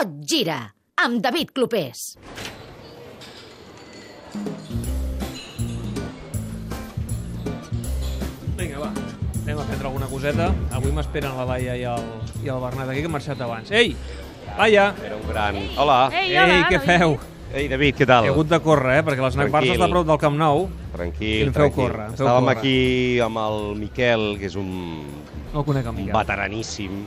Tot gira, amb David Clopés. Vinga, va. Anem a prendre alguna coseta. Avui m'esperen la Laia i el, i el Bernat aquí, que han marxat abans. Ei! Laia! Era un gran... Hola. Ei, hola, Ei, què David. feu? Ei, David, què tal? He hagut de córrer, eh? Perquè l'Snac Barça Tranquil. està a prop del Camp Nou. Tranquil, I em feu tranquil. córrer, em feu Estàvem córrer. aquí amb el Miquel, que és un, No el conec, el un Miquel. veteraníssim,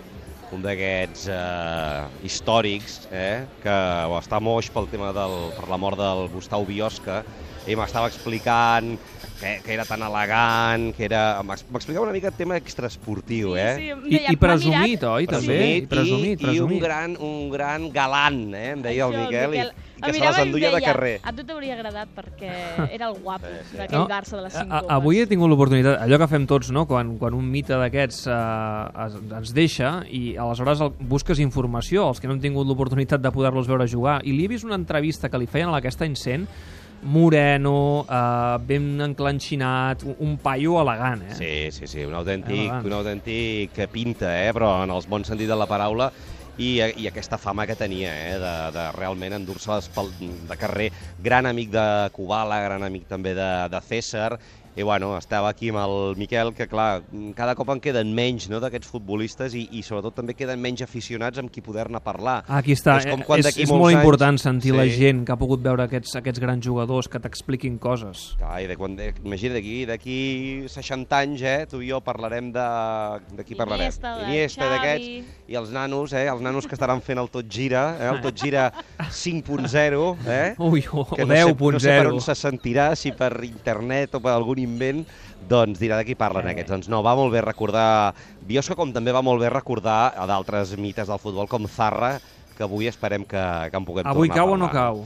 un d'aquests eh, històrics, eh, que està moix pel tema del, per la mort del Gustau Biosca, i m'estava explicant que, que era tan elegant, que era... m'ex- M'explicava una mica el tema extraesportiu, eh? Sí, sí, I, I presumit, mirat- oi, també? I presumit, presumit, i, i presumit. un gran, un gran galant, eh, em deia el Això, Miquel, i, Miquel. i Em que se les i enduia de carrer. A tu t'hauria agradat perquè era el guapo Sí, sí. d'aquell No, Barça de les 5 a- a- Avui he tingut l'oportunitat, allò que fem tots, no? quan, quan un mite d'aquests eh, es, ens deixa i aleshores el, busques informació, els que no han tingut l'oportunitat de poder-los veure jugar. I li he vist una entrevista que li feien a l'Aquesta Incent, moreno, eh, ben enclanxinat, un, un paio elegant, eh? Sí, sí, sí, un autèntic, Elegant. un autèntic que pinta, eh? però en els bons sentit de la paraula, i, i aquesta fama que tenia, eh? de, de realment endur-se de carrer. Gran amic de Kubala, gran amic també de, de César, i bueno, estava aquí amb el Miquel, que clar, cada cop en queden menys no, d'aquests futbolistes i, i sobretot també queden menys aficionats amb qui poder-ne parlar. Aquí està, És com és, quan és, d'aquí és molt anys- important sentir Sí. la gent que ha pogut veure aquests, aquests grans jugadors que t'expliquin coses. Clar, i de quan, de, imagina, d'aquí d'aquí 60 anys, eh, tu i jo parlarem de... De qui parlarem? Iniesta, de Iniesta, Xavi. d'aquests. I els nanos, eh, els nanos que estaran fent el Tot Gira, eh, el Tot Gira 5.0 eh? Ui, o, o que no sé, no sé per 10.0 on se sentirà, si per internet o per algun invent, doncs dirà de qui parlen Eh. aquests. Doncs no, va molt bé recordar Biosca, com també va molt bé recordar a d'altres mites del futbol, com Zarra, que avui esperem que, que en puguem Avui tornar a cau o no cau?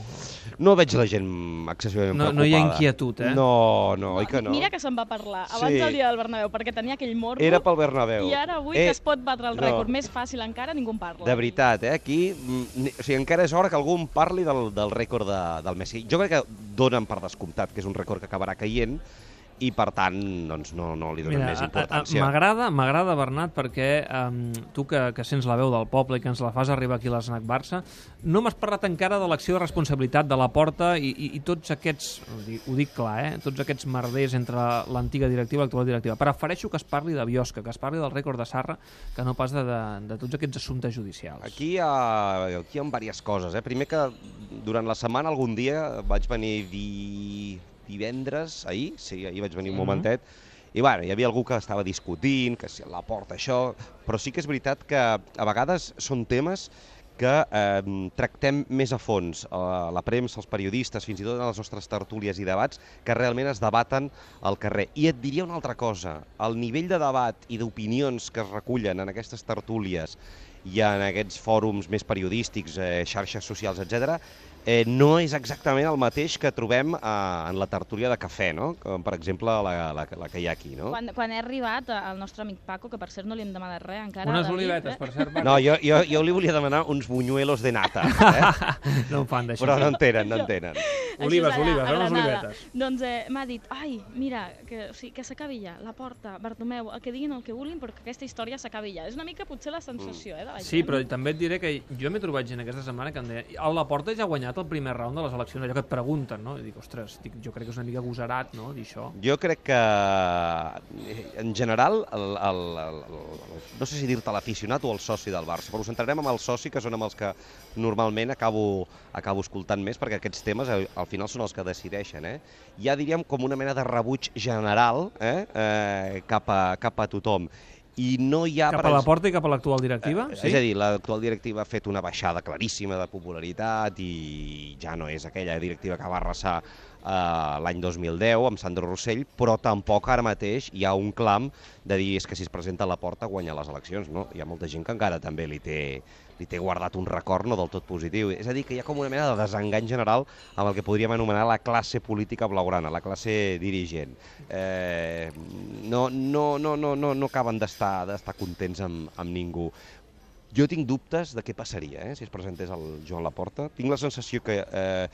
No veig la gent excessivament No- preocupada. no hi ha inquietud, eh? No, no, oi que no? Mira que se'n va parlar abans Sí. del dia del Bernabéu perquè tenia aquell morbo Era pel Bernabéu. i ara avui Eh, que es pot batre el no. rècord més fàcil encara ningú en parla. De veritat, eh? Aquí, mm, o sigui, encara és hora que algú en parli del, del rècord de, del Messi. Jo crec que donen per descomptat que és un rècord que acabarà caient i, per tant, doncs no, no li donen Mira, més importància. M'agrada, m'agrada, Bernat, perquè um, tu que, que sents la veu del poble i que ens la fas arribar aquí a l'Snac Barça, no m'has parlat encara de l'acció de responsabilitat de la porta i, i, i tots aquests, ho dic, ho dic clar, eh, tots aquests merders entre l'antiga directiva i l'actual directiva. Prefereixo que es parli de Biosca, que es parli del rècord de Sarra, que no pas de, de, de tots aquests assumptes judicials. Aquí hi ha, aquí hi ha diverses coses. Eh? Primer que durant la setmana algun dia vaig venir di... divendres, ahir, sí, ahir vaig venir un Mhm. momentet, i bueno, hi havia algú que estava discutint, que si la porta això, però sí que és veritat que a vegades són temes que eh, tractem més a fons, a la premsa, els periodistes, fins i tot en les nostres tertúlies i debats, que realment es debaten al carrer. I et diria una altra cosa, el nivell de debat i d'opinions que es recullen en aquestes tertúlies i en aquests fòrums més periodístics, eh, xarxes socials, etc, eh, no és exactament el mateix que trobem eh, en la tertúlia de cafè, no? Com, per exemple, la, la, la que hi ha aquí, no? Quan, quan he arribat al nostre amic Paco, que per cert no li hem demanat res encara... Unes David, olivetes, eh? per cert, Paco. No, jo, jo, jo li volia demanar uns buñuelos de nata, eh? no em fan d'això. però no en tenen, no en tenen. Olives, Així olives, eh, unes olivetes. Doncs eh, m'ha dit, ai, mira, que, o sigui, que s'acabi ja, la porta, Bartomeu, que diguin el que vulguin, però que aquesta història s'acabi ja. És una mica potser la sensació, eh, de la gent. Sí, però també et diré que jo m'he trobat gent aquesta setmana que em deia a la porta ja ha guanyat el primer round de les eleccions, allò que et pregunten, no? I dic, ostres, dic, jo crec que és una mica agosarat, no?, dir això. Jo crec que, eh, en general, el, el, el, el, no sé si dir-te l'aficionat o el soci del Barça, però ho centrarem amb el soci, que són amb els que normalment acabo, acabo escoltant més, perquè aquests temes al, al final són els que decideixen. Eh? Ha, diríem, com una mena de rebuig general eh? Eh, cap, a, cap a tothom. I no hi ha... Cap a la porta i cap a l'actual directiva? Eh, sí? És a dir, l'actual directiva ha fet una baixada claríssima de popularitat i ja no és aquella directiva que va arrasar eh, l'any 2010 amb Sandro Rossell, però tampoc ara mateix hi ha un clam de dir és que si es presenta a la porta guanya les eleccions. No? Hi ha molta gent que encara també li té, li té guardat un record no del tot positiu. És a dir, que hi ha com una mena de desengany general amb el que podríem anomenar la classe política blaugrana, la classe dirigent. Eh, no, no, no, no, no, no acaben d'estar contents amb, amb ningú. Jo tinc dubtes de què passaria eh, si es presentés el Joan Laporta. Tinc la sensació que eh,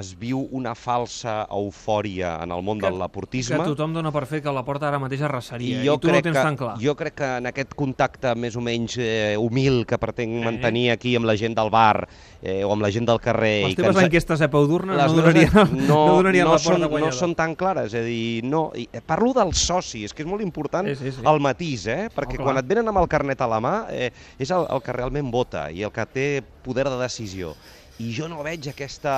es viu una falsa eufòria en el món Que- del laportisme. Que tothom dona per fet que la porta ara mateix arrasaria. I I, jo tu no ho tens que, tan clar. jo crec que en aquest contacte més o menys eh, humil que pretenc mantenir aquí amb la gent del bar eh, o amb la gent del carrer... Les i que teves ens- enquestes a peu d'urna no donarien, no, no, donarien no, la porta són, no són tan clares, és a dir, no. I eh, parlo dels socis, que és molt important Sí, sí, sí. el matís, eh? perquè Oh, clar. quan et venen amb el carnet a la mà eh, és el, el que realment vota i el que té poder de decisió. I jo no veig aquesta,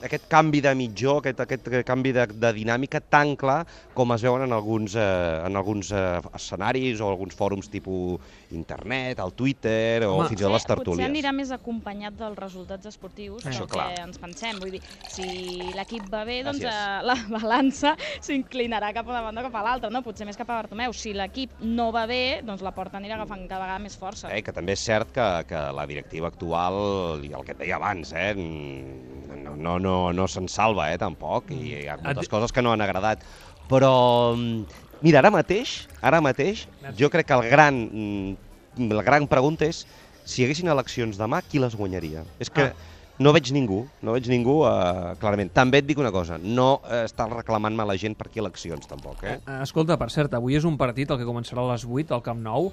aquest canvi de mitjó, aquest, aquest canvi de, de dinàmica tan clar com es veuen en alguns, eh, en alguns eh, escenaris o alguns fòrums tipus internet, el Twitter o Home, fins i tot les Potser tertúlies. anirà més acompanyat dels resultats esportius Això, del que clar. ens pensem. Vull dir, si l'equip va bé, doncs eh, la balança s'inclinarà cap a una banda o cap a l'altra, no? potser més cap a Bartomeu. Si l'equip no va bé, doncs la porta anirà agafant cada vegada més força. Eh, que també és cert que, que la directiva actual, i el que et deia abans, eh, no, no, no, no se'n salva, eh, tampoc, i hi ha moltes Et- coses que no han agradat. Però, mm, mira, ara mateix, ara mateix, jo crec que el gran, mm, la gran pregunta és si hi haguessin eleccions demà, qui les guanyaria? És que Ah. no veig ningú, no veig ningú, eh, clarament. També et dic una cosa, no eh, està reclamant-me la gent per aquí eleccions, tampoc, eh? Eh, Escolta, per cert, avui és un partit, el que començarà a les 8 al Camp Nou.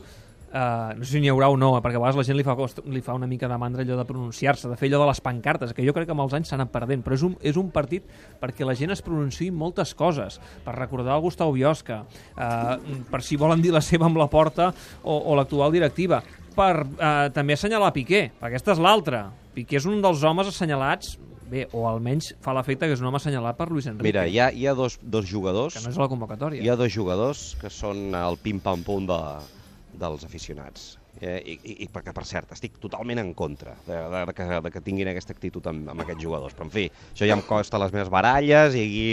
Uh, no sé si n'hi haurà o no, eh, perquè a vegades la gent li fa, cost, li fa una mica de mandra allò de pronunciar-se, de fer allò de les pancartes, que jo crec que amb els anys s'ha anat perdent, però és un, és un partit perquè la gent es pronunciï moltes coses, per recordar el Gustau Biosca, uh, per si volen dir la seva amb la porta o, o l'actual directiva, per uh, també assenyalar Piqué, perquè aquesta és l'altra. Piqué és un dels homes assenyalats bé, o almenys fa l'efecte que és un home assenyalat per Luis Enrique, Mira, hi ha, hi ha dos, dos jugadors que no és la convocatòria. Hi ha dos jugadors que són el pim-pam-pum de, dels aficionats. Eh, i, i, i perquè, per cert, estic totalment en contra de, de, de, que, de que tinguin aquesta actitud amb, amb aquests jugadors. Però, en fi, això ja em costa les meves baralles i aquí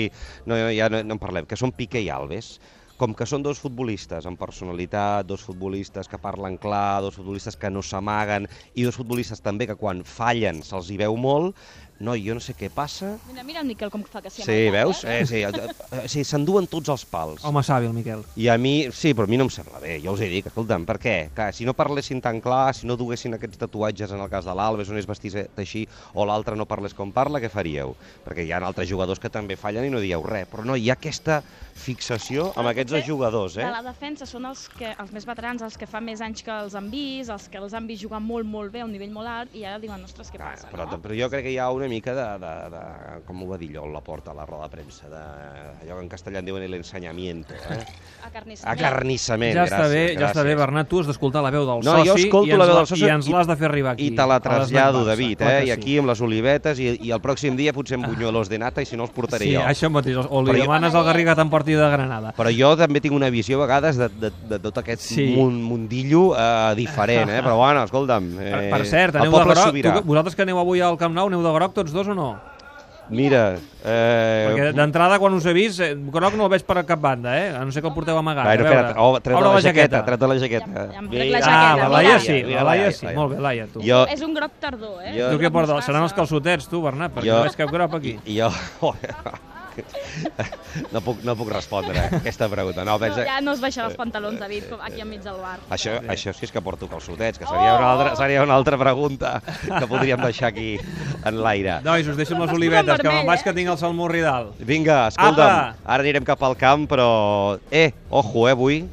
no, ja no, no en parlem. Que són Piqué i Alves. Com que són dos futbolistes amb personalitat, dos futbolistes que parlen clar, dos futbolistes que no s'amaguen i dos futbolistes també que quan fallen se'ls hi veu molt, no, jo no sé què passa. Mira, mira el Miquel com fa que sí amb Sí, veus? Eh? Eh, sí, eh, sí s'enduen tots els pals. Home savi, el Miquel. I a mi, sí, però a mi no em sembla bé, ja us he dit, escolta'm, per què? Clar, si no parlessin tan clar, si no duguessin aquests tatuatges en el cas de l'Alves, on es vestís així, o l'altre no parlés com parla, què faríeu? Perquè hi ha altres jugadors que també fallen i no dieu res, però no, hi ha aquesta fixació amb aquests dos jugadors, eh? De la defensa són els, que, els més veterans, els que fa més anys que els han vist, els que els han vist jugar molt, molt bé, a un nivell molt alt, i ara diuen, ostres, què Ah, passa, però, no? però jo crec que hi ha una mica de, de, de com ho va dir la porta a la roda de premsa, de, allò que en castellà en diuen l'ensenyamiento, eh? Acarnissament. Acarnissament, Ja està gràcies, bé, ja està bé, gràcies. Bernat, tu has d'escoltar la veu del No, soci jo escolto i ens la veu del soci i ens l'has de fer arribar aquí. I te la trasllado, David, eh? I sí. aquí amb les olivetes i, i el pròxim dia potser amb bunyuelos de nata i si no els portaré Sí, jo. això mateix, o li Però jo- demanes al Garriga t'emporti de Granada. Però jo també tinc una visió a vegades de, de, de tot aquest Sí. sí. mun, mundillo eh, diferent, eh? Però bueno, escolta'm... Per, Eh, per cert, el aneu de groc, sobirà. tu, vosaltres que aneu avui al Camp Nou, aneu de groc tots dos o no? Mira, eh... Perquè d'entrada, quan us he vist, eh, groc no el veig per cap banda, eh? A no sé que el porteu amagat. Bueno, a veure. espera't, oh, tret Obre la jaqueta, tret la Ja, jaqueta. ja em trec la Ah, jaqueta, la mira. Laia sí, la Laia sí. Molt bé, Laia, tu. Jo, És un groc tardor, eh? Jo- Tu què portes? Seran els calçotets, tu, Bernat, perquè Jo- no veig cap grop aquí. jo... no, puc, no puc respondre a aquesta pregunta. No, pensa... ja no es baixarà els pantalons, David, com aquí enmig del bar. Això, això sí és que porto calçotets, que seria, una altra, seria una altra pregunta que podríem deixar aquí en l'aire. Nois, us deixo amb les olivetes, que me'n vaig eh? que tinc el salmó ridal. Vinga, escolta'm, Apa! ara anirem cap al camp, però... Eh, ojo, eh, avui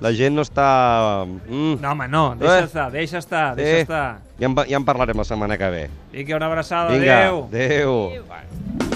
la gent no està... Mm. No, home, no, deixa Eh. estar, deixa estar, deixa Eh. estar. Ja en, ja en parlarem la setmana que ve. Vinga, una abraçada, Vinga, adeu. adeu. Adéu.